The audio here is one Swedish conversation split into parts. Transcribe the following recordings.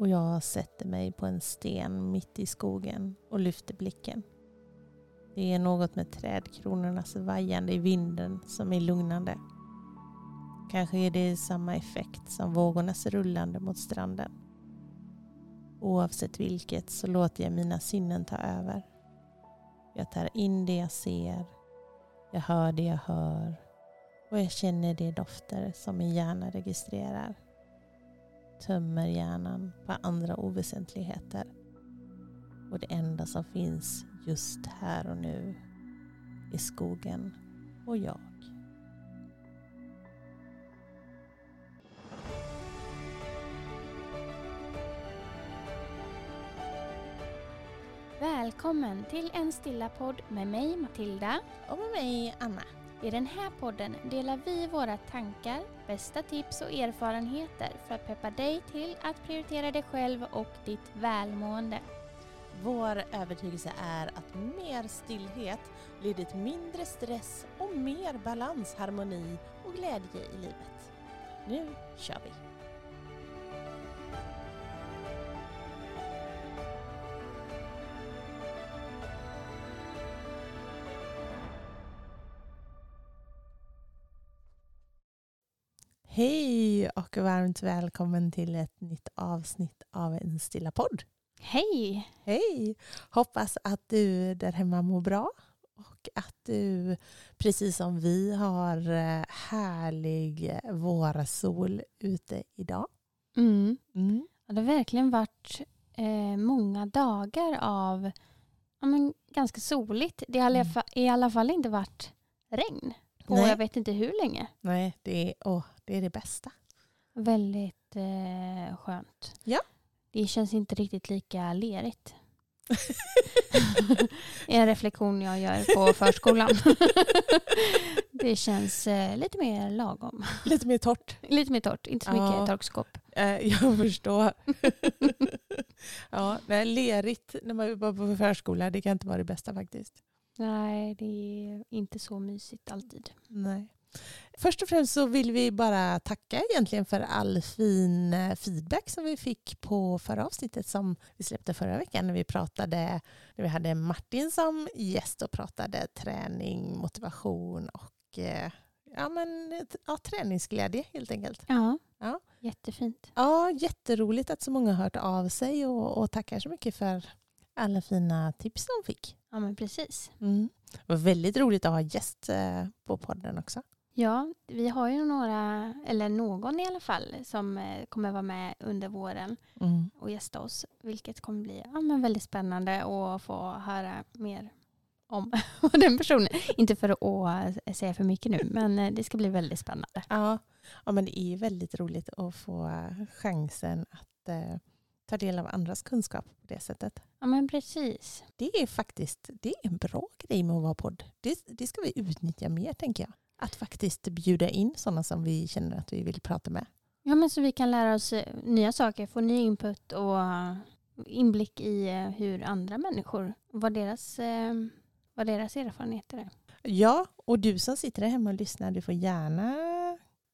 och jag sätter mig på en sten mitt i skogen och lyfter blicken. Det är något med trädkronornas vajande i vinden som är lugnande. Kanske är det samma effekt som vågornas rullande mot stranden. Oavsett vilket så låter jag mina sinnen ta över. Jag tar in det jag ser, jag hör det jag hör och jag känner de dofter som min hjärna registrerar. Tömmer hjärnan på andra oväsentligheter. Och det enda som finns just här och nu är skogen och jag. Välkommen till en stilla podd med mig Matilda. Och med mig Anna. I den här podden delar vi våra tankar, bästa tips och erfarenheter för att peppa dig till att prioritera dig själv och ditt välmående. Vår övertygelse är att mer stillhet leder till mindre stress och mer balans, harmoni och glädje i livet. Nu kör vi! Hej och varmt välkommen till ett nytt avsnitt av En stilla podd. Hej! Hej! Hoppas att du där hemma mår bra och att du precis som vi har eh, härlig vårsol ute idag. Mm. Mm. Ja, det har verkligen varit eh, många dagar av ja, men, ganska soligt. Det har i alla Mm. fall- i alla fall inte varit regn på Nej. jag vet inte hur länge. Nej, det är, åh, det är det bästa. Väldigt eh, skönt. Ja. Det känns inte riktigt lika lerigt. en reflektion jag gör på förskolan. det känns eh, lite mer lagom. Lite mer torrt. Lite mer torrt, inte så mycket Ja. torkskåp. Eh, jag förstår. ja, nej, lerigt när man var på förskola, det kan inte vara det bästa faktiskt. Nej, det är inte så mysigt alltid. Nej. Först och främst så vill vi bara tacka egentligen för all fin eh, feedback som vi fick på förra avsnittet som vi släppte förra veckan när vi pratade, när vi hade Martin som gäst och pratade träning, motivation och eh, ja, men, ja, träningsglädje helt enkelt. Ja, Ja. jättefint. Ja, jätteroligt att så många har hört av sig och, och tackar så mycket för alla fina tips de fick. Ja, men precis. Mm. Det var väldigt roligt att ha gäst eh, på podden också. Ja, vi har ju några, eller någon i alla fall, som eh, kommer vara med under våren Mm. och gästa oss. Vilket kommer bli ja, men väldigt spännande att få höra mer om den personen. Inte för att eh, säga för mycket nu, men eh, det ska bli väldigt spännande. Ja, ja, men det är väldigt roligt att få chansen att eh, ta del av andras kunskap på det sättet. Ja, men precis. Det är faktiskt det är en bra grej med att vara podd. Det, det ska vi utnyttja mer tänker jag. Att faktiskt bjuda in sådana som vi känner att vi vill prata med. Ja, men så vi kan lära oss eh, nya saker, få ny input och inblick i eh, hur andra människor, vad deras, eh, vad deras erfarenheter är. Ja, och du som sitter där hemma och lyssnar, du får gärna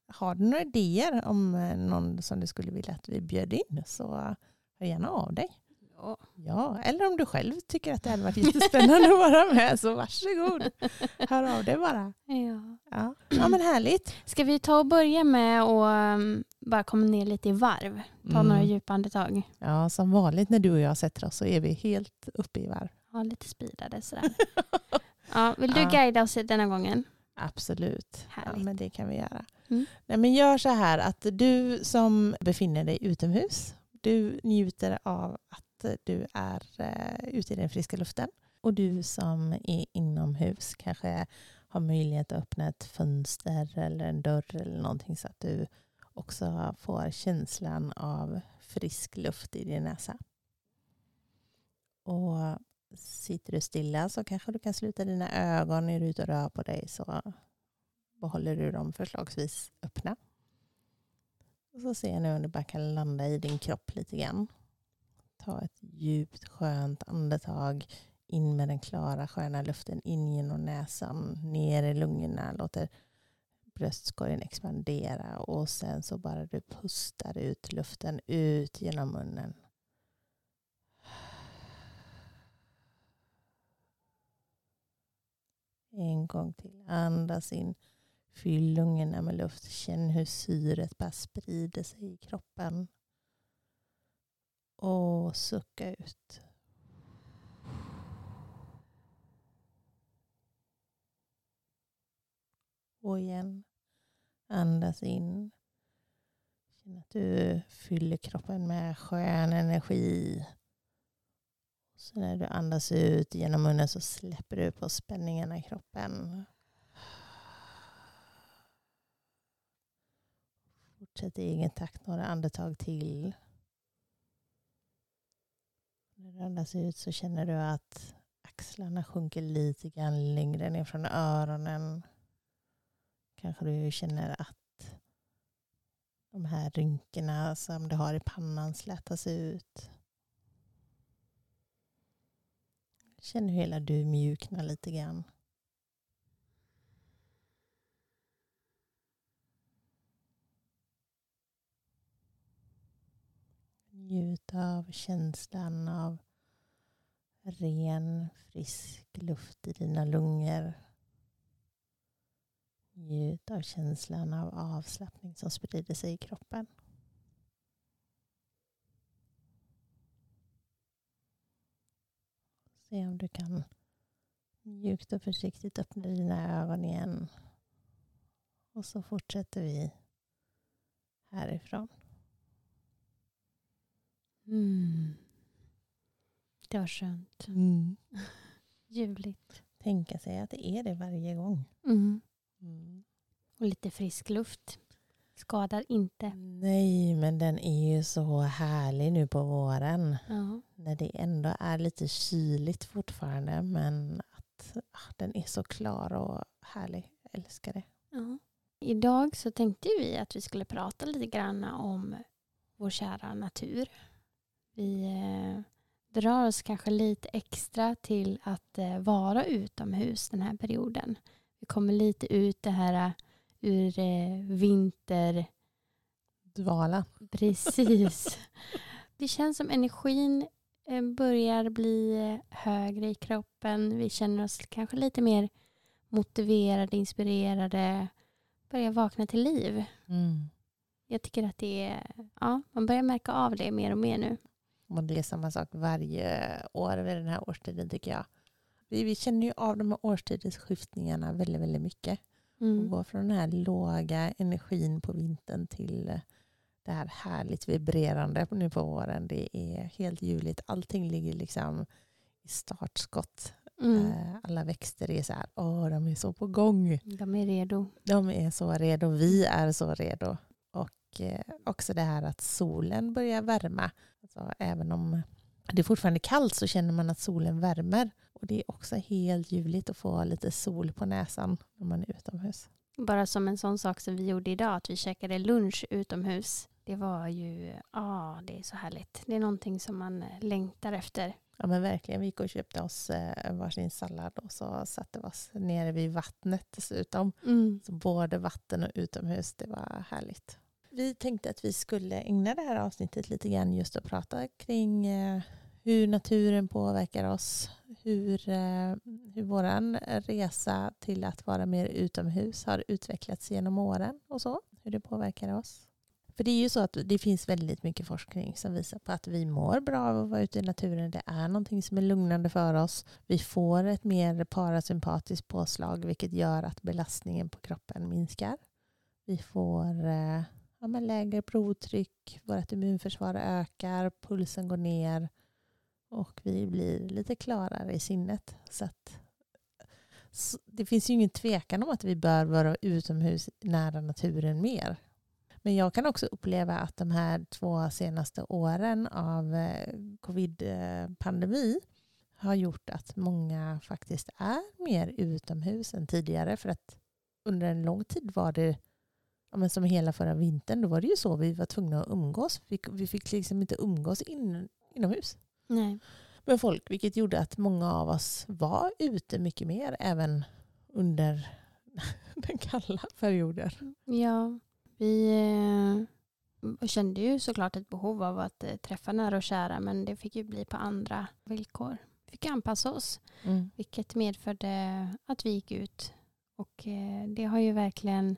har du några idéer om någon som du skulle vilja att vi bjöd in så hör gärna av dig. Ja. Ja, eller om du själv tycker att det hade varit jättespännande att vara med så varsågod. Hör av dig bara. Ja. Ja, ja men härligt. Ska vi ta och börja med att um, bara komma ner lite i varv? Ta Mm. några djupa andetag. Ja, som vanligt när du och jag sätter oss så är vi helt uppe i varv. Ja, lite speedade sådär. ja, vill du Ja. guida oss denna gången? Absolut. Ja, men det kan vi göra. Mm. Nej, men gör så här att du som befinner dig utomhus, du njuter av att du är eh, ute i den friska luften. Och du som är inomhus kanske har möjlighet att öppna ett fönster eller en dörr eller någonting så att du också får känslan av frisk luft i din näsa. Och sitter du stilla så kanske du kan sluta dina ögon när du är ute och rör på dig så behåller du dem förslagsvis öppna. Och så ser jag nu om du bara kan landa i din kropp lite grann. Ta ett djupt skönt andetag in med den klara sköna luften in genom näsan, ner i lungorna. Låter bröstkorgen expandera och sen så bara du pustar ut luften ut genom munnen. En gång till. Andas in. Fyll lungorna med luft. Känn hur syret bara sprider sig i kroppen. Och sucka ut. Och igen. Andas in. Känn att du fyller kroppen med skön energi. Så när du andas ut genom munnen så släpper du på spänningarna i kroppen. Fortsätt i egen takt några andetag till. När du andas ut så känner du att axlarna sjunker lite grann längre ner från öronen. Kanske du känner att de här rynkorna som du har i pannan slätas ut. Känn hur hela du mjuknar lite grann. Njut av känslan av ren, frisk luft i dina lungor. Njut av känslan av avslappning som sprider sig i kroppen. Se om du kan mjukt och försiktigt öppna dina ögon igen. Och så fortsätter vi härifrån. Mm. Det var skönt. Ljuvligt. Tänka sig att det är det varje gång. Mm. Mm. Och lite frisk luft. Skadar inte. Nej, men den är ju så härlig nu på våren. Ja. När det ändå är lite kyligt fortfarande. Men att ah, den är så klar och härlig. Jag älskar det. Ja. Idag så tänkte vi att vi skulle prata lite grann om vår kära natur. Vi eh, drar oss kanske lite extra till att eh, vara utomhus den här perioden. Vi kommer lite ut det här eh, ur vinter... Dvala. Precis. Det känns som energin börjar bli högre i kroppen. Vi känner oss kanske lite mer motiverade, inspirerade. Börjar vakna till liv. Mm. Jag tycker att det är, ja, man börjar märka av det mer och mer nu. Och det är samma sak varje år vid den här årstiden tycker jag. Vi, vi känner ju av de här årstidsskiftningarna väldigt, väldigt mycket. Och Mm. gå från den här låga energin på vintern till det här härligt vibrerande nu på våren. Det är helt ljuvligt. Allting ligger liksom i startskott. Mm. Eh, Alla växter är så här, åh de är så på gång. De är redo. De är så redo, vi är så redo. Och eh, också det här att solen börjar värma. Alltså, även om det är fortfarande kallt så känner man att solen värmer. Och det är också helt ljuvligt att få lite sol på näsan när man är utomhus. Bara som en sån sak som vi gjorde idag, att vi käkade lunch utomhus. Det var ju, ja det är så härligt. Det är någonting som man eh, längtar efter. Ja men verkligen, vi gick och köpte oss eh, varsin sallad och så satte vi oss nere vid vattnet dessutom. Mm. Så både vatten och utomhus, det var härligt. Vi tänkte att vi skulle ägna det här avsnittet lite grann just att prata kring eh, hur naturen påverkar oss. Hur, eh, hur vår resa till att vara mer utomhus har utvecklats genom åren och så. Hur det påverkar oss. För det är ju så att det finns väldigt mycket forskning som visar på att vi mår bra av att vara ute i naturen. Det är någonting som är lugnande för oss. Vi får ett mer parasympatiskt påslag vilket gör att belastningen på kroppen minskar. Vi får eh, ja, men lägre blodtryck, vårt immunförsvar ökar, pulsen går ner och vi blir lite klarare i sinnet. Så att, så det finns ju ingen tvekan om att vi bör vara utomhus nära naturen mer. Men jag kan också uppleva att de här två senaste åren av eh, covid-pandemi har gjort att många faktiskt är mer utomhus än tidigare. För att under en lång tid var det, ja, men som hela förra vintern, då var det ju så vi var tvungna att umgås. Vi, vi fick liksom inte umgås in, inomhus Nej. med folk, vilket gjorde att många av oss var ute mycket mer även under den kalla perioder. Ja, vi eh, kände ju såklart ett behov av att eh, träffa nära och kära men det fick ju bli på andra villkor. Vi fick anpassa oss Mm. vilket medförde att vi gick ut. Och eh, det har ju verkligen,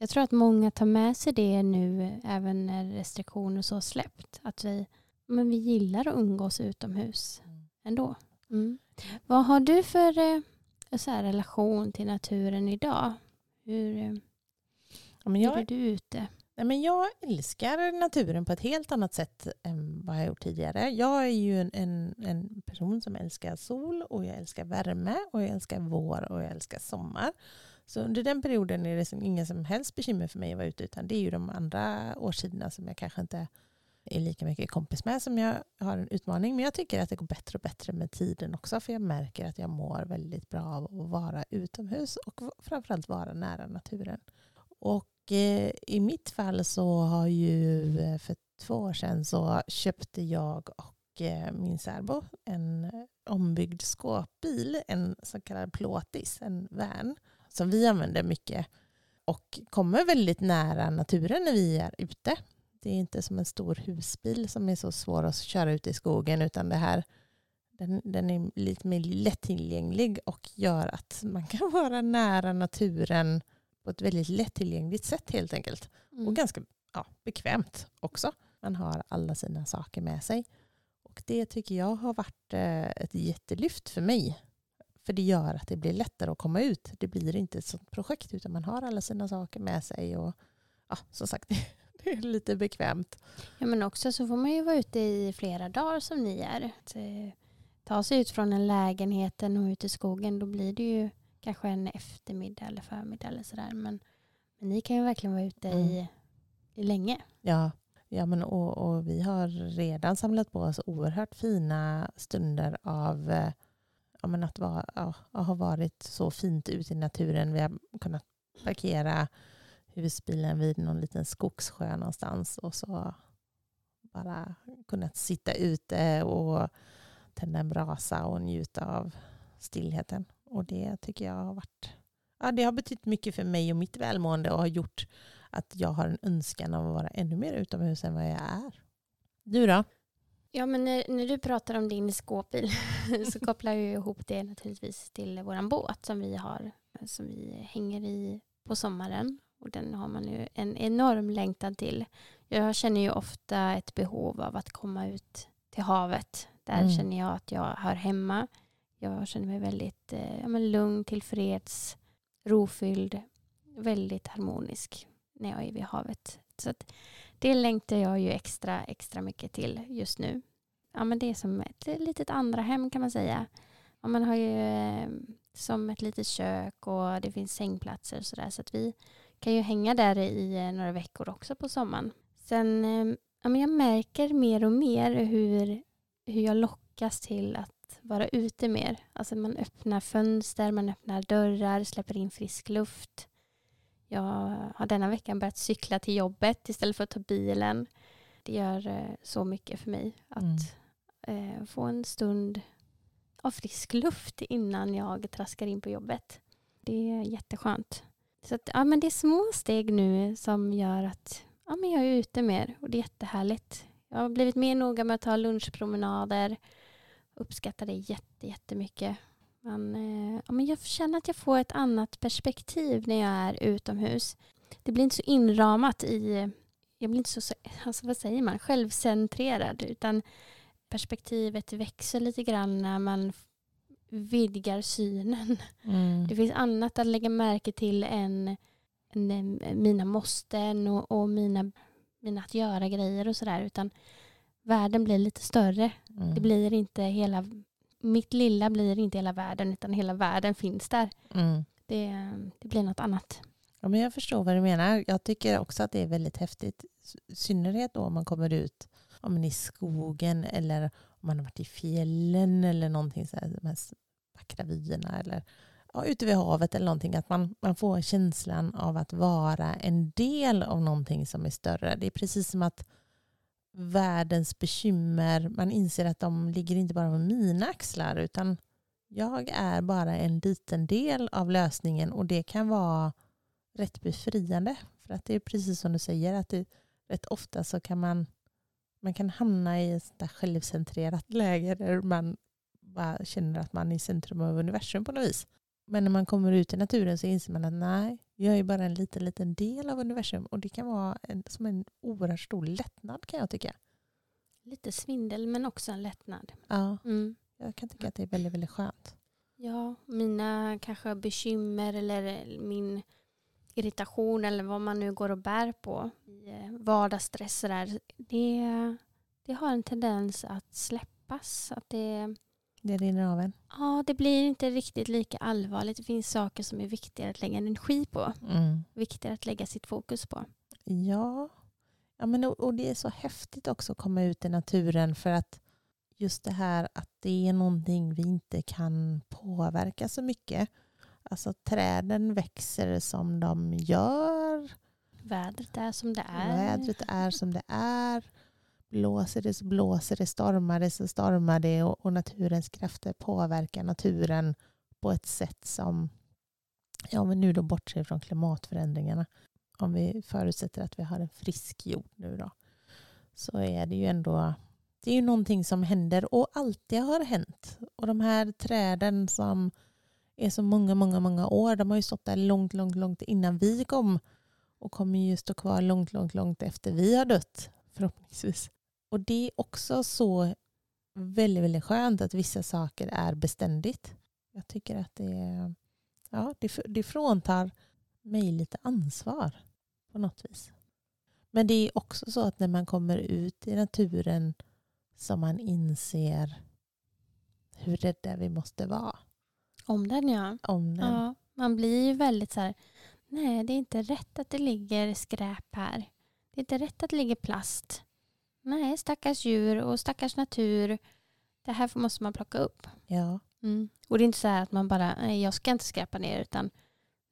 jag tror att många tar med sig det nu även när restriktioner och så släppt. Att vi, men vi gillar att umgås utomhus ändå. Mm. Vad har du för eh, så här, relation till naturen idag? Hur, eh, Ja, hur jag, är du ute? nej, men jag älskar naturen på ett helt annat sätt än vad jag gjort tidigare. Jag är ju en, en, en person som älskar sol och jag älskar värme och jag älskar vår och jag älskar sommar. Så under den perioden är det inga ingen som helst bekymmer för mig att vara ute utan det är ju de andra årstiderna som jag kanske inte är lika mycket kompis med som jag har en utmaning. Men jag tycker att det går bättre och bättre med tiden också för jag märker att jag mår väldigt bra av att vara utomhus och framförallt vara nära naturen. Och eh, i mitt fall så har ju eh, för två år sedan så köpte jag och eh, min särbo en eh, ombyggd skåpbil, en så kallad plåtis, en van som vi använder mycket och kommer väldigt nära naturen när vi är ute. Det är inte som en stor husbil som är så svår att köra ut i skogen utan det här den, den är lite mer lättillgänglig och gör att man kan vara nära naturen på ett väldigt lättillgängligt sätt helt enkelt. Mm. Och ganska ja, bekvämt också. Man har alla sina saker med sig. Och det tycker jag har varit eh, ett jättelyft för mig. För det gör att det blir lättare att komma ut. Det blir inte ett sånt projekt utan man har alla sina saker med sig. Och ja, som sagt, det är lite bekvämt. Ja, men också så får man ju vara ute i flera dagar som ni är. Att, eh, ta sig ut från en lägenheten och ut i skogen då blir det ju kanske en eftermiddag eller förmiddag eller sådär. Men, men ni kan ju verkligen vara ute i, i länge. Ja, ja men och, och vi har redan samlat på oss oerhört fina stunder av eh, ja, men att, vara, ja, att ha varit så fint ute i naturen. Vi har kunnat parkera husbilen vid någon liten skogssjö någonstans och så bara kunnat sitta ute och tända en brasa och njuta av stillheten. Och det tycker jag har varit ja, det har betytt mycket för mig och mitt välmående och har gjort att jag har en önskan av att vara ännu mer utomhus än vad jag är. Du då? Ja, men när, när du pratar om din skåpbil så kopplar jag ihop det naturligtvis till våran båt som vi har, som vi hänger i på sommaren. Och den har man ju en enorm längtan till. Jag känner ju ofta ett behov av att komma ut till havet. Där Mm. känner jag att jag hör hemma. Jag känner mig väldigt eh, lugn, tillfreds, rofylld, väldigt harmonisk när jag är vid havet. Så att det längtar jag ju extra, extra mycket till just nu. Ja, men det är som ett litet andra hem kan man säga. Ja, man har ju eh, som ett litet kök och det finns sängplatser och sådär. Så att vi kan ju hänga där i eh, några veckor också på sommaren. Sen, eh, ja, men jag märker mer och mer hur, hur jag lockas till att vara ute mer. Alltså man öppnar fönster, man öppnar dörrar, släpper in frisk luft. Jag har denna veckan börjat cykla till jobbet istället för att ta bilen. Det gör eh, så mycket för mig att Mm. eh, få en stund av frisk luft innan jag traskar in på jobbet. Det är jätteskönt. Så att, ja, men det är små steg nu som gör att ja, men jag är ute mer och det är jättehärligt. Jag har blivit mer noga med att ta lunchpromenader. Uppskattar det jätte, jättemycket. Men, eh, ja, men jag känner att jag får ett annat perspektiv när jag är utomhus. Det blir inte så inramat i, jag blir inte så, alltså vad säger man, självcentrerad utan perspektivet växer lite grann när man vidgar synen. Mm. Det finns annat att lägga märke till än, än eh, mina måsten och, och mina, mina att göra-grejer och sådär. Utan världen blir lite större. Mm. Det blir inte hela, mitt lilla blir inte hela världen utan hela världen finns där. Mm. Det, det blir något annat. Ja, men jag förstår vad du menar. Jag tycker också att det är väldigt häftigt. I synnerhet då om man kommer ut om man är i skogen eller om man har varit i fjällen eller någonting så här, de här vackra vyerna eller ja, ute vid havet eller någonting. Att man, man får känslan av att vara en del av någonting som är större. Det är precis som att världens bekymmer, man inser att de ligger inte bara på mina axlar utan jag är bara en liten del av lösningen och det kan vara rätt befriande. För att det är precis som du säger, att det, rätt ofta så kan man, man kan hamna i ett självcentrerat läge där man bara känner att man är i centrum av universum på något vis. Men när man kommer ut i naturen så inser man att nej, jag är bara en liten, liten del av universum. Och det kan vara en, som en oerhört stor lättnad kan jag tycka. Lite svindel men också en lättnad. Ja, Mm. jag kan tycka att det är väldigt, väldigt skönt. Ja, mina kanske bekymmer eller min irritation eller vad man nu går och bär på i eh, vardagsstress där, det, det har en tendens att släppas. Att det, Det rinner av en. ja, det blir inte riktigt lika allvarligt. Det finns saker som är viktigare att lägga energi på. Mm. Viktigare att lägga sitt fokus på. Ja, ja men, och, och det är så häftigt också att komma ut i naturen för att just det här att det är någonting vi inte kan påverka så mycket. Alltså träden växer som de gör. Vädret är som det är. Vädret är som det är. Blåser det så blåser det, stormar det så stormar det och, och naturens krafter påverkar naturen på ett sätt som, ja men nu då bortser från klimatförändringarna. Om vi förutsätter att vi har en frisk jord nu då, så är det ju ändå, det är ju någonting som händer och alltid har hänt. Och de här träden som är så många, många, många år, de har ju stått där långt, långt, långt innan vi kom och kommer ju stå kvar långt, långt, långt efter vi har dött förhoppningsvis. Och det är också så väldigt, väldigt skönt att vissa saker är beständigt. Jag tycker att det, ja, det, det fråntar mig lite ansvar på något vis. Men det är också så att när man kommer ut i naturen som man inser hur rädda vi måste vara Om den ja. om den. ja. Man blir ju väldigt så här, nej det är inte rätt att det ligger skräp här. Det är inte rätt att det ligger plast. Nej, stackars djur och stackars natur. Det här måste man plocka upp. Ja. Mm. Och det är inte så här att man bara, nej jag ska inte skräpa ner utan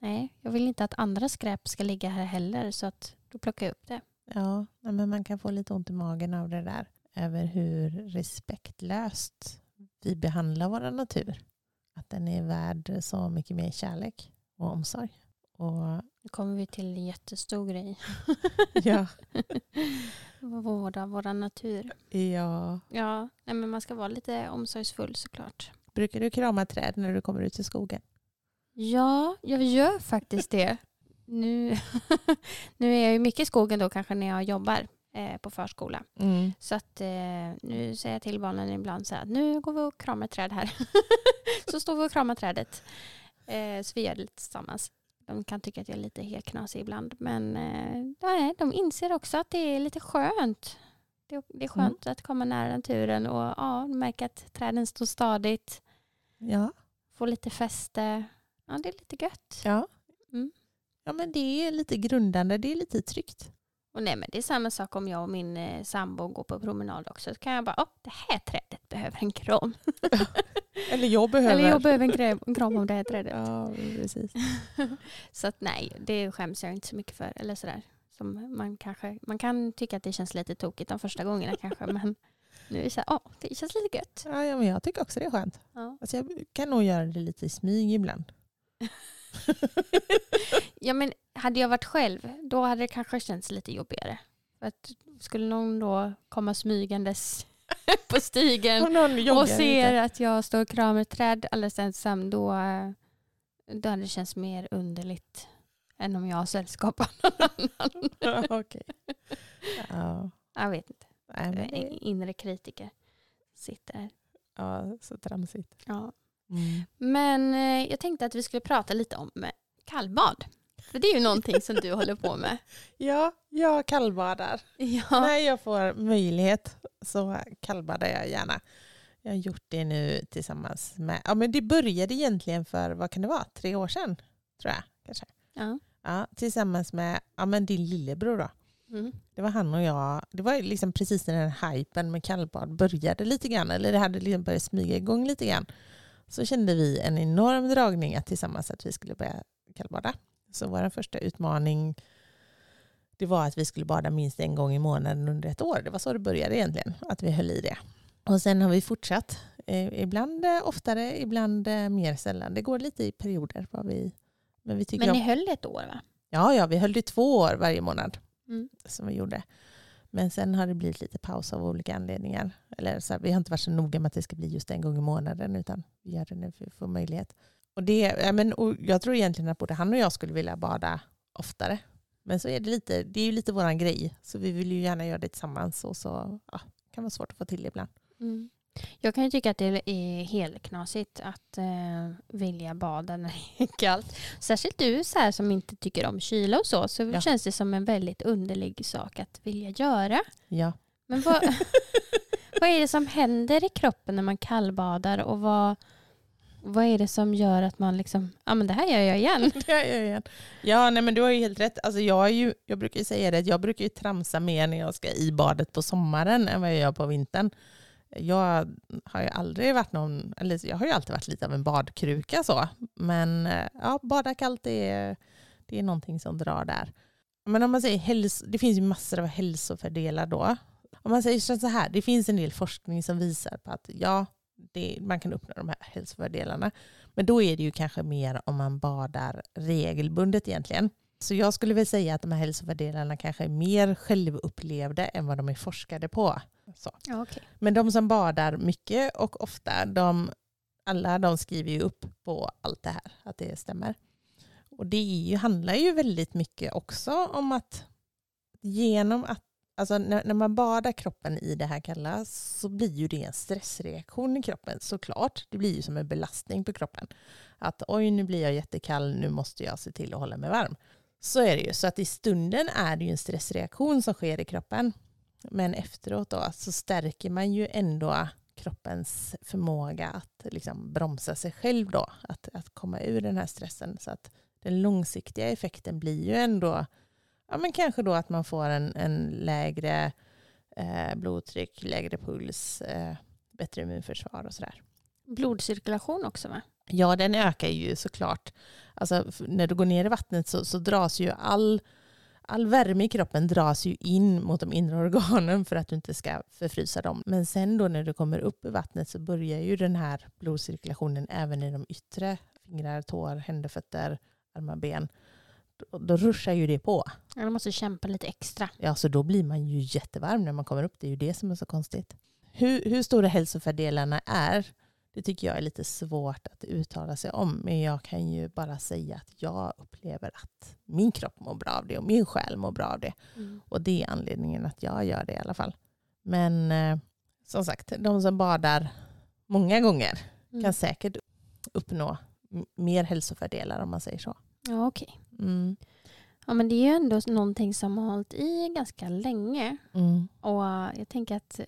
nej, jag vill inte att andra skräp ska ligga här heller så att då plockar jag upp det. Ja, men man kan få lite ont i magen av det där. Över hur respektlöst vi behandlar vår natur. Att den är värd så mycket mer kärlek och omsorg. Och Nu kommer vi till en jättestor grej. ja, Vårda vår natur. ja. Ja, nej, men man ska vara lite omsorgsfull såklart. Brukar du krama träd när du kommer ut i skogen? Ja, jag gör faktiskt det. Nu, nu är jag ju mycket i skogen då kanske när jag jobbar eh, på förskola. Mm. Så att eh, nu säger jag till barnen ibland så här att nu går vi och kramar ett träd här. så står vi och kramar trädet. Eh, så vi gör det lite tillsammans. De kan tycka att jag är lite helt knasig ibland. Men eh, nej, de inser också att det är lite skönt. Det, det är skönt att komma nära naturen och ja, märka att träden står stadigt. Ja. Få lite fäste. Ja, det är lite gött. Ja. Mm. ja, men det är lite grundande, det är lite tryggt. Och nej, men det är samma sak om jag och min eh, sambo går på promenad också. Så kan jag bara, oh, det här trädet behöver en kram. Eller jag behöver. Eller jag behöver en kram, en kram om det här trädet. Ja, precis. så att nej, det skäms jag inte så mycket för. Eller sådär. Som man, kanske, man kan tycka att det känns lite tokigt de första gångerna kanske. Men nu är det så här, oh, det känns lite gött. Ja, ja, men jag tycker också det är skönt. Ja. Alltså jag kan nog göra det lite i smyg ibland. ja, men hade jag varit själv, då hade det kanske känts lite jobbigare. För att skulle någon då komma smygandes på stigen Och och ser lite. att jag står och kramar ett träd alldeles ensam, då, eh, då hade det känts mer underligt än om jag har sällskap av någon annan. Ja. Ja, Jag vet inte. nej, det, inre kritiker sitter ja, så tramsigt. Ja. Mm. Men eh, jag tänkte att vi skulle prata lite om eh, kallbad. För det är ju någonting som du håller på med. Ja, jag kallbadar. Ja. När jag får möjlighet så kallbadar jag gärna. Jag har gjort det nu tillsammans med, ja men det började egentligen för, vad kan det vara, tre år sedan tror jag kanske. ja. Ja, tillsammans med ja, men din lillebror då. Mm. Det var han och jag, det var liksom precis när den här hypen med kallbad började lite grann, eller det hade liksom börjat smyga igång lite grann. Så kände vi en enorm dragning att tillsammans att vi skulle börja kallbada. Så vår första utmaning det var att vi skulle bada minst en gång i månaden under ett år. Det var så det började egentligen, att vi höll i det. Och sen har vi fortsatt Eh, ibland eh, oftare, ibland eh, mer sällan. Det går lite i perioder. Vad vi, men vi tycker Men om, ni höll ett år va? ja, ja, vi höll det två år varje månad Mm. som vi gjorde. Men sen har det blivit lite paus av olika anledningar. Eller så här, vi har inte varit så noga med att det ska bli just en gång i månaden utan vi gör det när vi får möjlighet. Och det, ja, men, och jag tror egentligen att både han och jag skulle vilja bada oftare. Men så är det lite, det är ju lite våran grej. Så vi vill ju gärna göra det tillsammans och så ja, kan vara svårt att få till det ibland. Mm. Jag kan ju tycka att det är helt knasigt att eh, vilja bada när det är kallt. Särskilt du så här, som inte tycker om kyla och så, så Ja. känns det som en väldigt underlig sak att vilja göra. Ja. Men vad, vad är det som händer i kroppen när man kallbadar och vad, vad är det som gör att man liksom, ja men det här gör jag igen. Det gör jag igen. Ja, nej, men du har ju helt rätt. Alltså, jag, är ju, jag brukar ju säga det, jag brukar ju tramsa mer när jag ska i badet på sommaren än vad jag gör på vintern. Jag har ju aldrig varit någon, eller jag har ju alltid varit lite av en badkruka så. Men eh, ja, bada kallt det är, det är någonting som drar där. Men om man säger hälso, det finns ju massor av hälsofördelar då. Om man säger så här, det finns en del forskning som visar på att ja, det, man kan uppnå de här hälsofördelarna. Men då är det ju kanske mer om man badar regelbundet egentligen. Så jag skulle väl säga att de här hälsofördelarna kanske är mer självupplevda än vad de är forskade på. Så. Ja, okay. Men de som badar mycket och ofta, de, alla de skriver ju upp på allt det här, att det stämmer. Och det ju, handlar ju väldigt mycket också om att genom att Alltså när, när man badar kroppen i det här kalla så blir ju det en stressreaktion i kroppen såklart. Det blir ju som en belastning på kroppen. Att oj nu blir jag jättekall, nu måste jag se till att hålla mig varm. Så är det ju. Så att i stunden är det ju en stressreaktion som sker i kroppen. Men efteråt då så stärker man ju ändå kroppens förmåga att liksom bromsa sig själv då. Att, att komma ur den här stressen. Så att den långsiktiga effekten blir ju ändå ja, men kanske då att man får en, en lägre eh, blodtryck, lägre puls, eh, bättre immunförsvar och sådär. Blodcirkulation också va? Ja, den ökar ju såklart. Alltså, när du går ner i vattnet så, så dras ju all, all värme i kroppen dras ju in mot de inre organen för att du inte ska förfrysa dem. Men sen då när du kommer upp i vattnet så börjar ju den här blodcirkulationen även i de yttre, fingrar, tår, händer, fötter, armar, ben. Då, då ruschar ju det på. Ja, Man måste kämpa lite extra. Ja, så då blir man ju jättevarm när man kommer upp. Det är ju det som är så konstigt. Hur, hur stora hälsofördelarna är, det tycker jag är lite svårt att uttala sig om. Men jag kan ju bara säga att jag upplever att min kropp mår bra av det och min själ mår bra av det. Mm. Och det är anledningen att jag gör det i alla fall. Men eh, som sagt, de som badar många gånger Mm. kan säkert uppnå mer hälsofördelar om man säger så. Ja, okej. Mm. Ja, men det är ju ändå någonting som har hållit i ganska länge. Mm. Och jag tänker att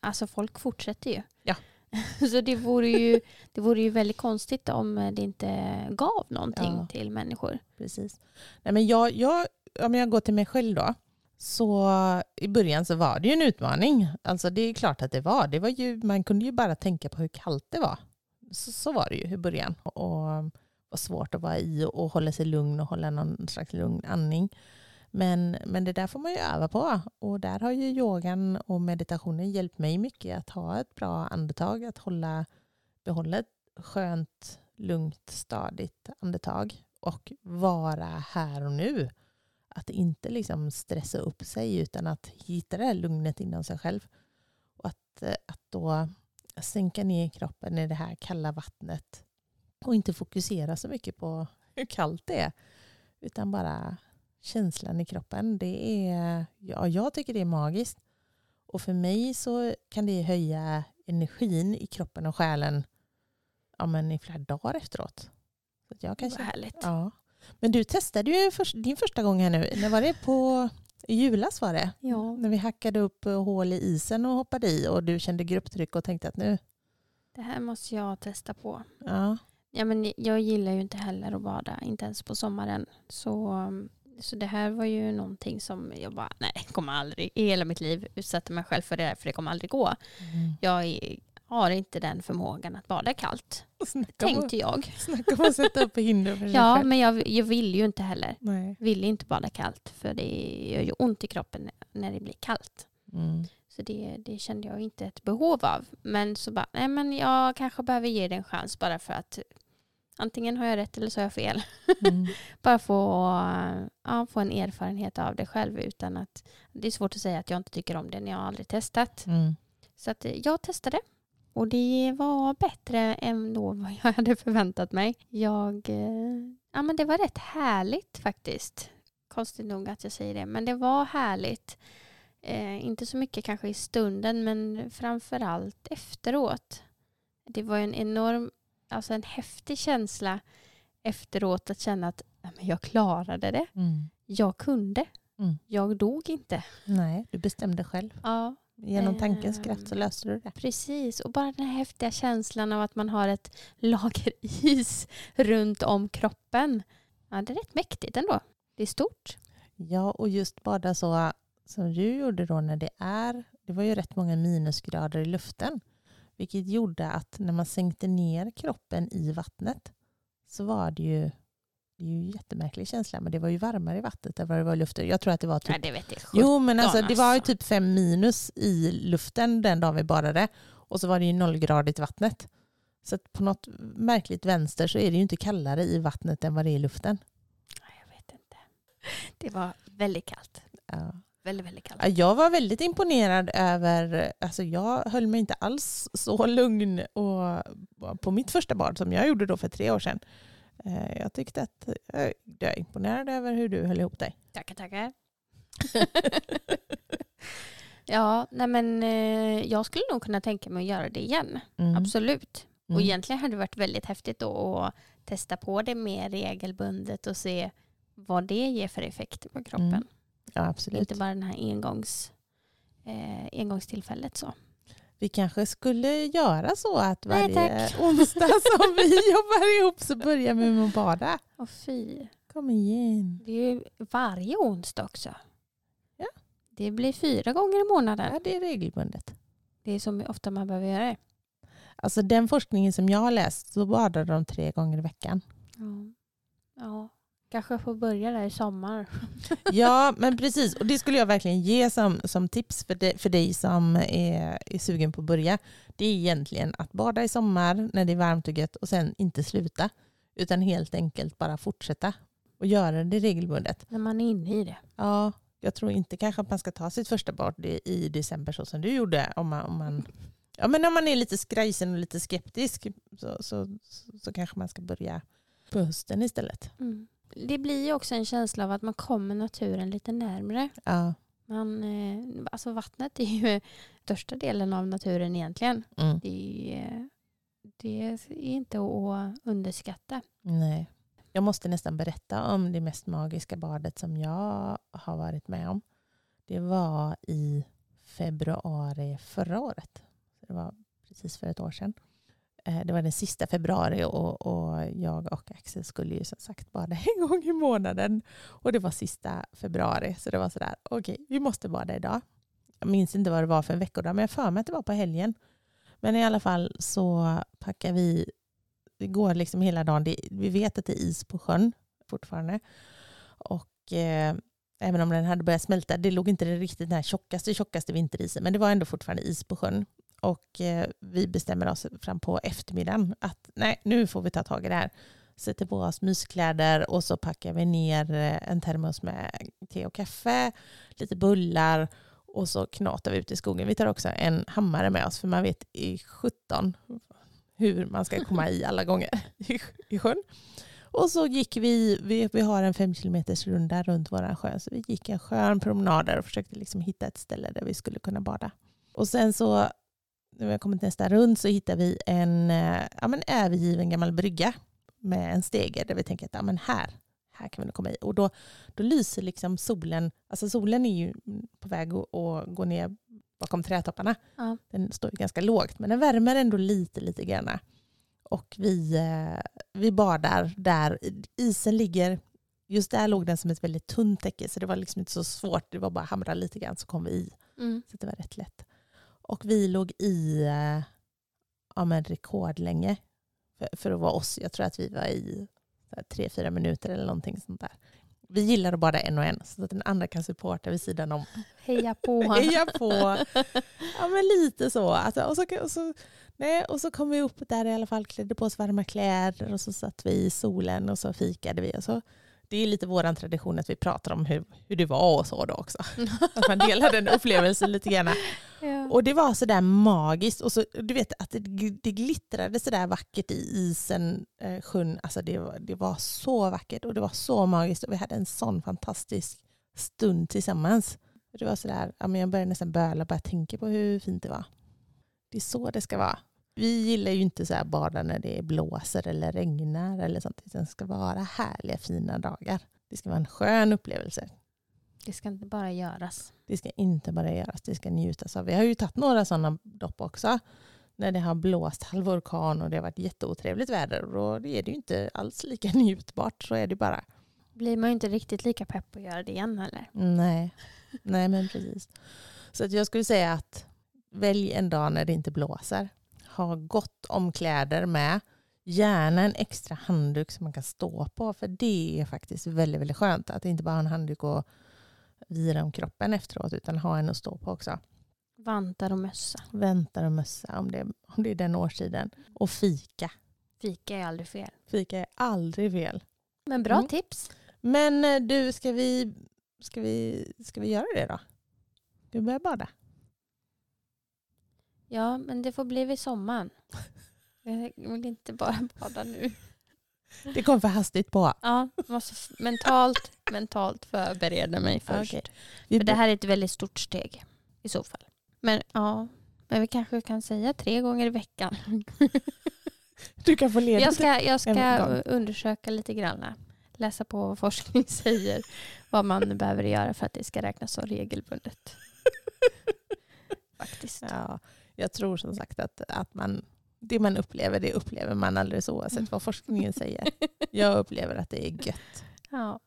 alltså folk fortsätter ju. Ja. Så det vore, ju, det vore ju väldigt konstigt om det inte gav någonting Ja. till människor. Precis. Nej, men jag, jag, om jag går till mig själv då. Så i början så var det ju en utmaning. Alltså det är klart att det var. Det var ju, man kunde ju bara tänka på hur kallt det var. Så, så var det ju i början. Och var svårt att vara i och hålla sig lugn och hålla någon slags lugn andning. Men, men det där får man ju öva på. Och där har ju yogan och meditationen hjälpt mig mycket att ha ett bra andetag. Att hålla, behålla ett skönt, lugnt, stadigt andetag. Och vara här och nu. Att inte liksom stressa upp sig utan att hitta det här lugnet inom sig själv. Och att, eh, att då sänka ner kroppen i det här kalla vattnet. Och inte fokusera så mycket på hur kallt det är. Utan bara känslan i kroppen. Det är, ja, jag tycker det är magiskt. Och för mig så kan det höja energin i kroppen och själen ja, men i flera dagar efteråt. Så jag kan Vad härligt. ja. Men du testade ju först, din första gång här nu. När var det? På i julas var det. Ja. När vi hackade upp eh, hål i isen och hoppade i och du kände grupptryck och tänkte att nu, Det här måste jag testa på. ja. Ja, men jag gillar ju inte heller att bada, inte ens på sommaren. Så, så det här var ju någonting som jag bara, nej, kommer aldrig i hela mitt liv utsätta mig själv för det här, för det kommer aldrig gå. Jag är, har inte den förmågan att bada kallt, Snacka, tänkte jag. snacka om att sätta upp hinder för sig Ja, själv. men jag, jag vill ju inte heller. Nej. Vill inte bada kallt, för det gör ju ont i kroppen när det blir kallt. Mm. Så det, det kände jag inte ett behov av. Men så bara, nej men jag kanske behöver ge det en chans bara för att antingen har jag rätt eller så har jag fel. Mm. bara få, ja, få en erfarenhet av det själv utan att det är svårt att säga att jag inte tycker om det när jag aldrig testat. Mm. Så att eh, jag testade och det var bättre än då vad jag hade förväntat mig. Jag, eh, ja men det var rätt härligt faktiskt. Konstigt nog att jag säger det, men det var härligt. Eh, inte så mycket kanske i stunden, men framför allt efteråt. Det var en enorm, alltså en häftig känsla efteråt att känna att men jag klarade det. Mm. Jag kunde. Mm. Jag dog inte. Nej, du bestämde själv. Ja, Genom tankens Ehm. kraft så löste du det. Precis, och bara den här häftiga känslan av att man har ett lager is runt om kroppen. Ja, det är rätt mäktigt ändå. Det är stort. Ja, och just bada så som du gjorde då när det är, det var ju rätt många minusgrader i luften. Vilket gjorde att när man sänkte ner kroppen i vattnet så var det ju, det är ju en jättemärklig känsla, men det var ju varmare i vattnet än vad det var i luften. Jag tror att det var typ Nej, det vet jag. Jo, men alltså, det var ju alltså. typ fem minus i luften den dagen vi badade. Och så var det ju nollgradigt i vattnet. Så på något märkligt vänster så är det ju inte kallare i vattnet än vad det är i luften. Jag vet inte. Det var väldigt kallt. Ja. Väldigt, väldigt kallt. Ja, Jag var väldigt imponerad över, alltså jag höll mig inte alls så lugn och, på mitt första bad som jag gjorde då för tre år sedan. Eh, Jag tyckte att eh, jag är imponerad över hur du höll ihop dig. Tackar, tackar. ja, nej men eh, jag skulle nog kunna tänka mig att göra det igen. Mm. Absolut. Och Mm. egentligen hade det varit väldigt häftigt då att testa på det mer regelbundet och se vad det ger för effekt på kroppen. Mm. Ja, absolut. Inte bara den här engångs, eh, engångstillfället. Så. Vi kanske skulle göra så att Nej, varje tack. onsdag som vi jobbar ihop så börjar vi med att bada. Och fy, Kom igen. det är ju varje onsdag också. Ja. Det blir fyra gånger i månaden. Ja, det är regelbundet. Det är så ofta man behöver göra det. Alltså den forskningen som jag har läst så badar de tre gånger i veckan. Ja. ja. Kanske får börja där i sommar. Ja, men precis. Och det skulle jag verkligen ge som, som tips för, dig- för dig som är, är sugen på att börja. Det är egentligen att bada i sommar när det är varmt och gött och sen inte sluta. Utan helt enkelt bara fortsätta och göra det regelbundet. När man är inne i det. Ja, jag tror inte kanske att man ska ta sitt första bad i, i december så som du gjorde. Om man, om man, ja, men om man är lite skrajsen och lite skeptisk så, så, så, så kanske man ska börja på hösten istället. Mm. Det blir ju också en känsla av att man kommer naturen lite närmre. Ja. Man, eh, alltså vattnet är ju största delen av naturen egentligen. Mm. Det är, det är inte att underskatta. Nej. Jag måste nästan berätta om det mest magiska badet som jag har varit med om. Det var i februari förra året. Det var precis för ett år sedan. Eh, det var den sista februari och, och jag och Axel skulle ju som sagt bada en gång i månaden. Och det var sista februari så det var sådär, okej vi måste bada idag. Jag minns inte vad det var för en veckodag men jag har för mig att det var på helgen. Men i alla fall så packar vi det går liksom hela dagen. Det, vi vet att det är is på sjön fortfarande. Och eh, även om den hade börjat smälta, det låg inte riktigt den här tjockaste, tjockaste vinterisen, men det var ändå fortfarande is på sjön. Och eh, vi bestämmer oss fram på eftermiddagen att nej, nu får vi ta tag i det här. Sätter på oss myskläder och så packar vi ner eh, en termos med te och kaffe, lite bullar och så knatar vi ut i skogen. Vi tar också en hammare med oss för man vet i 17 hur man ska komma i alla gånger i, i sjön. Och så gick vi, vi, vi har en fem kilometers runda runt våran sjö, så vi gick en skön promenad där och försökte liksom hitta ett ställe där vi skulle kunna bada. Och sen så, när vi har kommit nästa rund så hittar vi en eh, ja, men övergiven gammal brygga med en stege där vi tänker att ja, men här, här kan vi nog komma i. Och då, då lyser liksom solen, alltså solen är ju på väg att, att gå ner bakom trädtopparna. Ja. Den står ju ganska lågt men den värmer ändå lite, lite grann. Och vi, eh, vi badar där. Isen ligger, just där låg den som ett väldigt tunt täcke så det var liksom inte så svårt. Det var bara att hamra lite grann så kom vi i. Mm. Så det var rätt lätt. Och vi låg i eh, ja, men rekordlänge för, för att vara oss. Jag tror att vi var i tre, fyra minuter eller någonting sånt där. Vi gillar att bada en och en så att den andra kan supporta vid sidan om. Heja på. Heja på! Ja men lite så. Alltså, och, så och, så nej, och så kom vi upp där i alla fall, klädde på oss varma kläder och så satt vi i solen och så fikade vi. Och så, det är lite vår tradition att vi pratar om hur, hur det var och så då också. Att man delar den upplevelsen lite grann. Ja. Och det var sådär magiskt. Och så, du vet att det, det glittrade sådär vackert i isen, eh, sjön. Alltså det, det var så vackert och det var så magiskt. Och vi hade en sån fantastisk stund tillsammans. Det var sådär, ja, men jag började nästan böla bara tänka på hur fint det var. Det är så det ska vara. Vi gillar ju inte så här bada när det blåser eller regnar eller sånt. Det ska vara härliga fina dagar. Det ska vara en skön upplevelse. Det ska inte bara göras. Det ska inte bara göras, det ska njutas av. Vi har ju tagit några sådana dopp också. När det har blåst halv orkan och det har varit jätteotrevligt väder. Och då är det ju inte alls lika njutbart, så är det bara. Blir man ju inte riktigt lika pepp på att göra det igen eller? Nej, Nej men precis. Så att jag skulle säga att välj en dag när det inte blåser. Ha gott om kläder med. Gärna en extra handduk som man kan stå på. För det är faktiskt väldigt, väldigt skönt. Att inte bara ha en handduk och vira om kroppen efteråt utan ha en att stå på också. Vantar och mössa. Väntar och mössa om det, om det är den årstiden. Och fika. Fika är aldrig fel. Fika är aldrig fel. Men bra Mm. tips. Men eh, du, ska vi, ska, vi, ska vi göra det då? Ska vi börja bada? Ja, men det får bli vid sommaren. Jag vill inte bara bada nu. Det kom för hastigt på. Ja, måste mentalt, mentalt förbereda mig först. Okej. Vi För det här är ett väldigt stort steg i så fall. Men ja, men vi kanske kan säga tre gånger i veckan. Du kan få ledigt. Jag ska, jag ska undersöka lite grann. Läsa på vad forskning säger. Vad man behöver göra för att det ska räknas som regelbundet. Faktiskt. Ja, jag tror som sagt att, att man, det man upplever, det upplever man alldeles oavsett vad forskningen säger. Jag upplever att det är gött. Ja,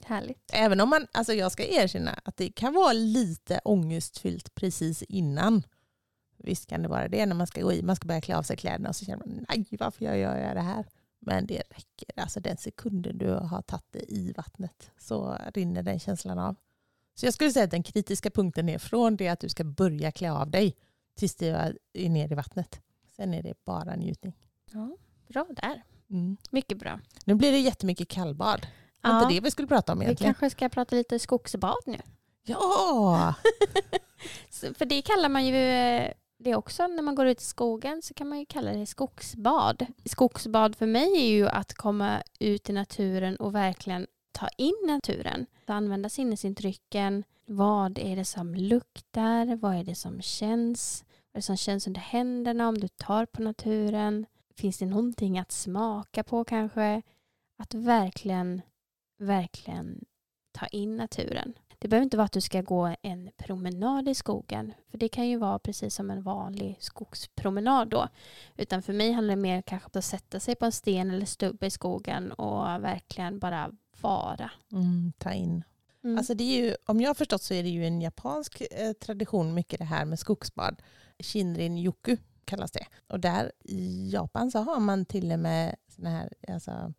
härligt. Även om man, alltså jag ska erkänna att det kan vara lite ångestfyllt precis innan. Visst kan det vara det när man ska gå i, man ska börja klä av sig kläderna och så känner man nej varför gör jag det här? Men det räcker, alltså den sekunden du har tagit det i vattnet så rinner den känslan av. Så jag skulle säga att den kritiska punkten är från det att du ska börja klä av dig tills du är ner i vattnet. Sen är det bara njutning. Ja, bra där. Mm. Mycket bra. Nu blir det jättemycket kallbad. Det var Ja, inte det vi skulle prata om vi egentligen. kanske ska prata lite skogsbad nu. Ja! För det kallar man ju eh, det också när man går ut i skogen så kan man ju kalla det skogsbad. Skogsbad för mig är ju att komma ut i naturen och verkligen ta in naturen. Att använda sinnesintrycken. Vad är det som luktar? Vad är det som känns? Vad det som känns under händerna om du tar på naturen? Finns det någonting att smaka på kanske? Att verkligen, verkligen ta in naturen. Det behöver inte vara att du ska gå en promenad i skogen. För det kan ju vara precis som en vanlig skogspromenad då. Utan för mig handlar det mer kanske om att sätta sig på en sten eller stubbe i skogen och verkligen bara vara. Mm, ta in. Mm. Alltså det är ju, om jag har förstått så är det ju en japansk eh, tradition mycket det här med skogsbad. Shinrin yoku kallas det. Och där i Japan så har man till och med såna här, alltså,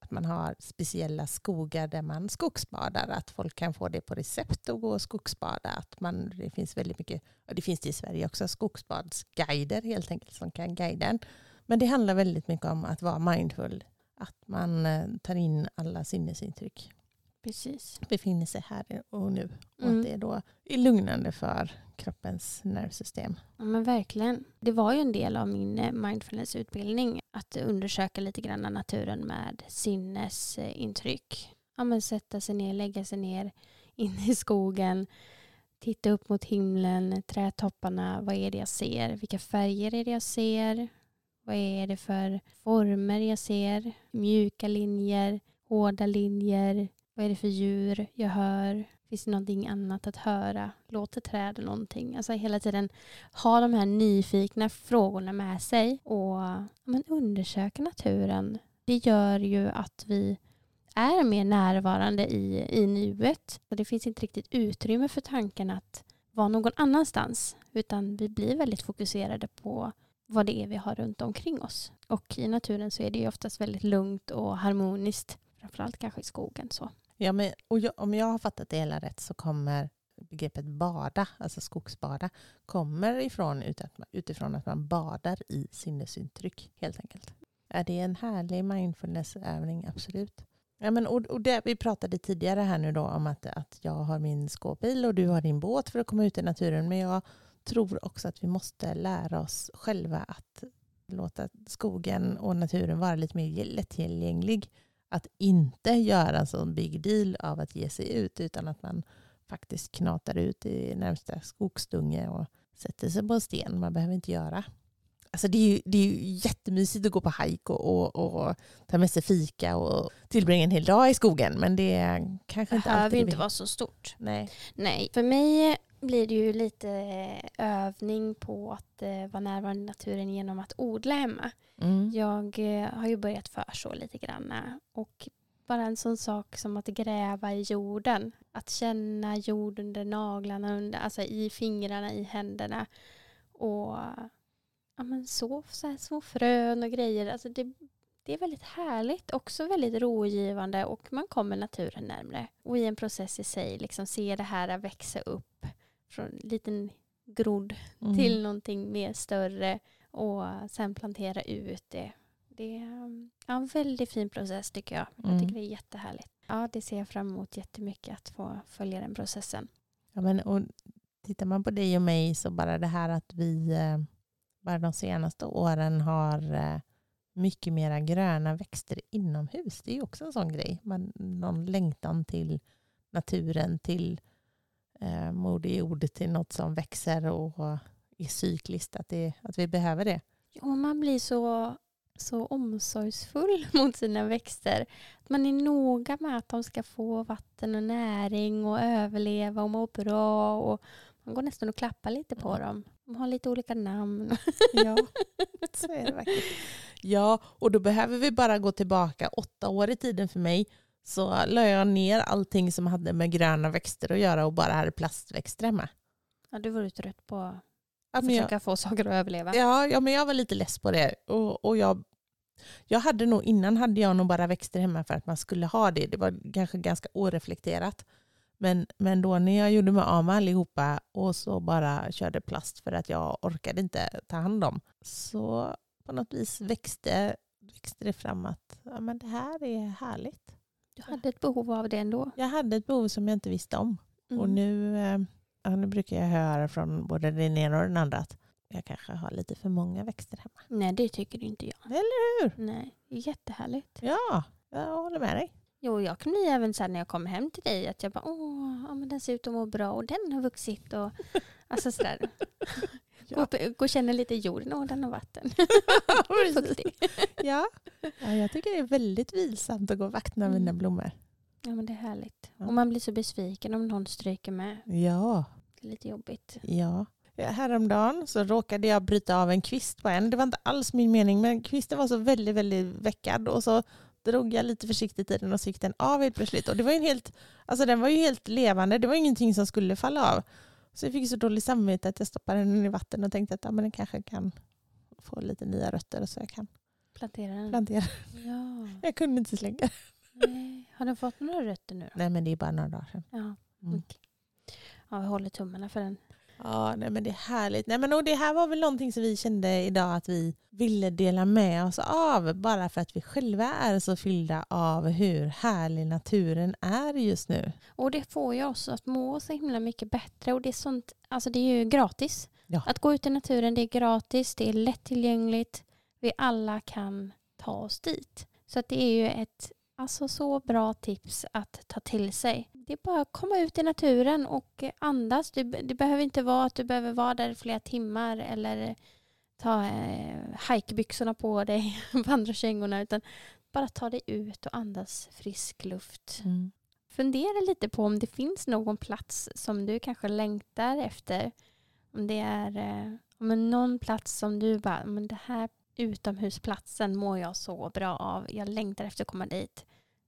att man har speciella skogar där man skogsbadar. Att folk kan få det på recept och gå och skogsbada. Att man, det finns väldigt mycket, och det finns det i Sverige också, skogsbadsguider helt enkelt som kan guida en. Men det handlar väldigt mycket om att vara mindful. Att man eh, tar in alla sinnesintryck Precis. befinner sig här och nu. Och Mm. att det då är lugnande för kroppens nervsystem. Ja, men verkligen. Det var ju en del av min eh, mindfulnessutbildning att undersöka lite grann naturen med sinnesintryck. Ja, men sätta sig ner, lägga sig ner inne i skogen, titta upp mot himlen, trädtopparna. Vad är det jag ser? Vilka färger är det jag ser? Vad är det för former jag ser? Mjuka linjer, hårda linjer. Vad är det för djur jag hör? Finns det någonting annat att höra? Låter träden någonting? Alltså hela tiden ha de här nyfikna frågorna med sig och men undersöka naturen. Det gör ju att vi är mer närvarande i, i nuet. Och det finns inte riktigt utrymme för tanken att vara någon annanstans. Utan vi blir väldigt fokuserade på vad det är vi har runt omkring oss. Och i naturen så är det ju oftast väldigt lugnt och harmoniskt. Framförallt kanske i skogen. så. Ja, men, och jag, om jag har fattat det hela rätt så kommer begreppet bada, alltså skogsbada, kommer ifrån utifrån att man badar i sinnesintryck helt enkelt. Är det en härlig mindfulnessövning? Absolut. Ja, men, och, och det, vi pratade tidigare här nu då om att, att jag har min skåpbil och du har din båt för att komma ut i naturen. Men jag tror också att vi måste lära oss själva att låta skogen och naturen vara lite mer lättillgänglig. Att inte göra en sån big deal av att ge sig ut utan att man faktiskt knatar ut i närmsta skogsdunge och sätter sig på en sten. Man behöver inte göra. Alltså det, är ju, det är ju jättemysigt att gå på hajk och, och, och, ta med sig fika och tillbringa en hel dag i skogen. Men det är kanske inte alltid... Behöver inte vara så stort. Nej. Nej, för mig blir det ju lite övning på att eh, vara närvarande i naturen genom att odla hemma. Mm. Jag eh, har ju börjat förså lite grann och bara en sån sak som att gräva i jorden. Att känna jorden under naglarna, under, alltså i fingrarna, i händerna. Och ja, men så, så här, små frön och grejer. Alltså det, det är väldigt härligt, också väldigt rogivande och man kommer naturen närmre. Och i en process i sig, liksom se det här växa upp från en liten grodd mm. till någonting mer större och sen plantera ut det. Det är en väldigt fin process tycker jag. Jag mm. tycker det är jättehärligt. Ja, det ser jag fram emot jättemycket att få följa den processen. Ja, men, och tittar man på dig och mig så bara det här att vi eh, bara de senaste åren har eh, mycket mera gröna växter inomhus. Det är också en sån grej. Man, någon längtan till naturen, till eh, Moder Jord, till något som växer och är cykliskt. Att, det, att vi behöver det. Ja, man blir så, så omsorgsfull mot sina växter. Man är noga med att de ska få vatten och näring och överleva och må bra. Och man går nästan och klappar lite på dem. De har lite olika namn. Ja, så är det verkligen. Ja, och då behöver vi bara gå tillbaka åtta år i tiden för mig. Så la jag ner allting som hade med gröna växter att göra och bara hade plastväxter hemma. Ja, du var ju trött på att ja, försöka jag, få saker att överleva. Ja, ja, men jag var lite less på det. Och, och jag, jag hade nog, innan hade jag nog bara växter hemma för att man skulle ha det. Det var kanske ganska oreflekterat. Men, men då när jag gjorde mig av med allihopa och så bara körde plast för att jag orkade inte ta hand om. Så på något vis växte, växte det fram att ja, men det här är härligt. Du hade ett behov av det ändå? Jag hade ett behov som jag inte visste om. Mm. Och nu, eh, ja, nu brukar jag höra från både den ena och den andra att jag kanske har lite för många växter hemma. Nej, det tycker inte jag. Eller hur? Nej, jättehärligt. Ja, jag håller med dig. Jo, jag kan bli även så när jag kommer hem till dig att jag bara, åh, ja, men den ser ut att må bra och den har vuxit och alltså sådär. ja. gå, gå och känna lite jorden, och den har vatten. ja. ja, jag tycker det är väldigt vilsamt att gå och vattna mm. mina blommor. Ja, men det är härligt. Ja. Och man blir så besviken om någon stryker med. Ja. Är lite jobbigt. Ja. Häromdagen så råkade jag bryta av en kvist på en. Det var inte alls min mening, men kvisten var så väldigt, väldigt veckad. Och så drog jag lite försiktigt i den och så gick den av helt plötsligt. Och det var ju helt, alltså den var ju helt levande, det var ingenting som skulle falla av. Så jag fick så dålig samvete att jag stoppade den i vatten och tänkte att ja, men den kanske kan få lite nya rötter så jag kan plantera den. Plantera. Ja. Jag kunde inte slänga Nej. Har den fått några rötter nu? Då? Nej men det är bara några dagar sedan. Ja, mm. okay. Ja vi håller tummarna för den. Ja, nej, men det är härligt. Nej, men, och det här var väl någonting som vi kände idag att vi ville dela med oss av. Bara för att vi själva är så fyllda av hur härlig naturen är just nu. Och det får ju oss att må så himla mycket bättre. Och det är, sånt, alltså det är ju gratis. Ja. Att gå ut i naturen det är gratis, det är lättillgängligt. Vi alla kan ta oss dit. Så att det är ju ett Alltså så bra tips att ta till sig. Det är bara att komma ut i naturen och andas. Det, det behöver inte vara att du behöver vara där i flera timmar eller ta eh, hajkbyxorna på dig, vandrarkängorna, utan bara ta dig ut och andas frisk luft. Mm. Fundera lite på om det finns någon plats som du kanske längtar efter. Om det är eh, om någon plats som du bara, men det här utomhusplatsen mår jag så bra av. Jag längtar efter att komma dit.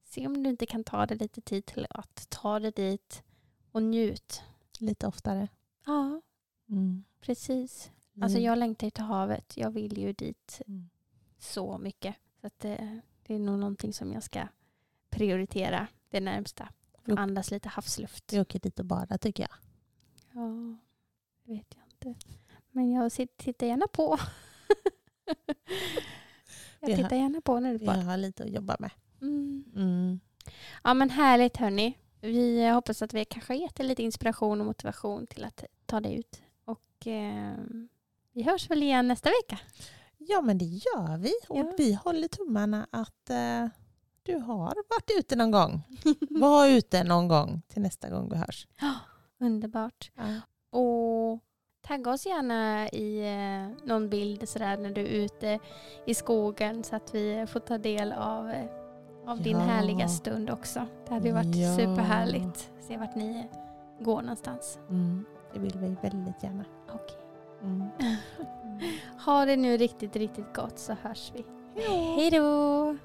Se om du inte kan ta dig lite tid till att ta dig dit och njut. Lite oftare. Ja, mm. precis. Mm. Alltså jag längtar till havet. Jag vill ju dit mm. så mycket. Så det, det, är nog någonting som jag ska prioritera det närmsta. Jo. Andas lite havsluft. Vi åker dit och badar tycker jag. Ja, det vet jag inte. Men jag tittar gärna på. jag tittar gärna på när du badar. har lite att jobba med. Mm. Mm. Ja men härligt hörni. Vi eh, hoppas att vi kanske gett er lite inspiration och motivation till att ta det ut. Och eh, vi hörs väl igen nästa vecka. Ja men det gör vi. Och Ja. vi håller tummarna att eh, du har varit ute någon gång. Var ute någon gång till nästa gång vi hörs. Underbart. Och tagga oss gärna i eh, någon bild sådär när du är ute i skogen så att vi får ta del av, eh, av din Ja. härliga stund också. Det hade ju varit Ja. superhärligt. Se vart ni går någonstans. Mm. Det vill vi väldigt gärna. Okej. Mm. Ha det nu riktigt, riktigt gott så hörs vi. Hej då!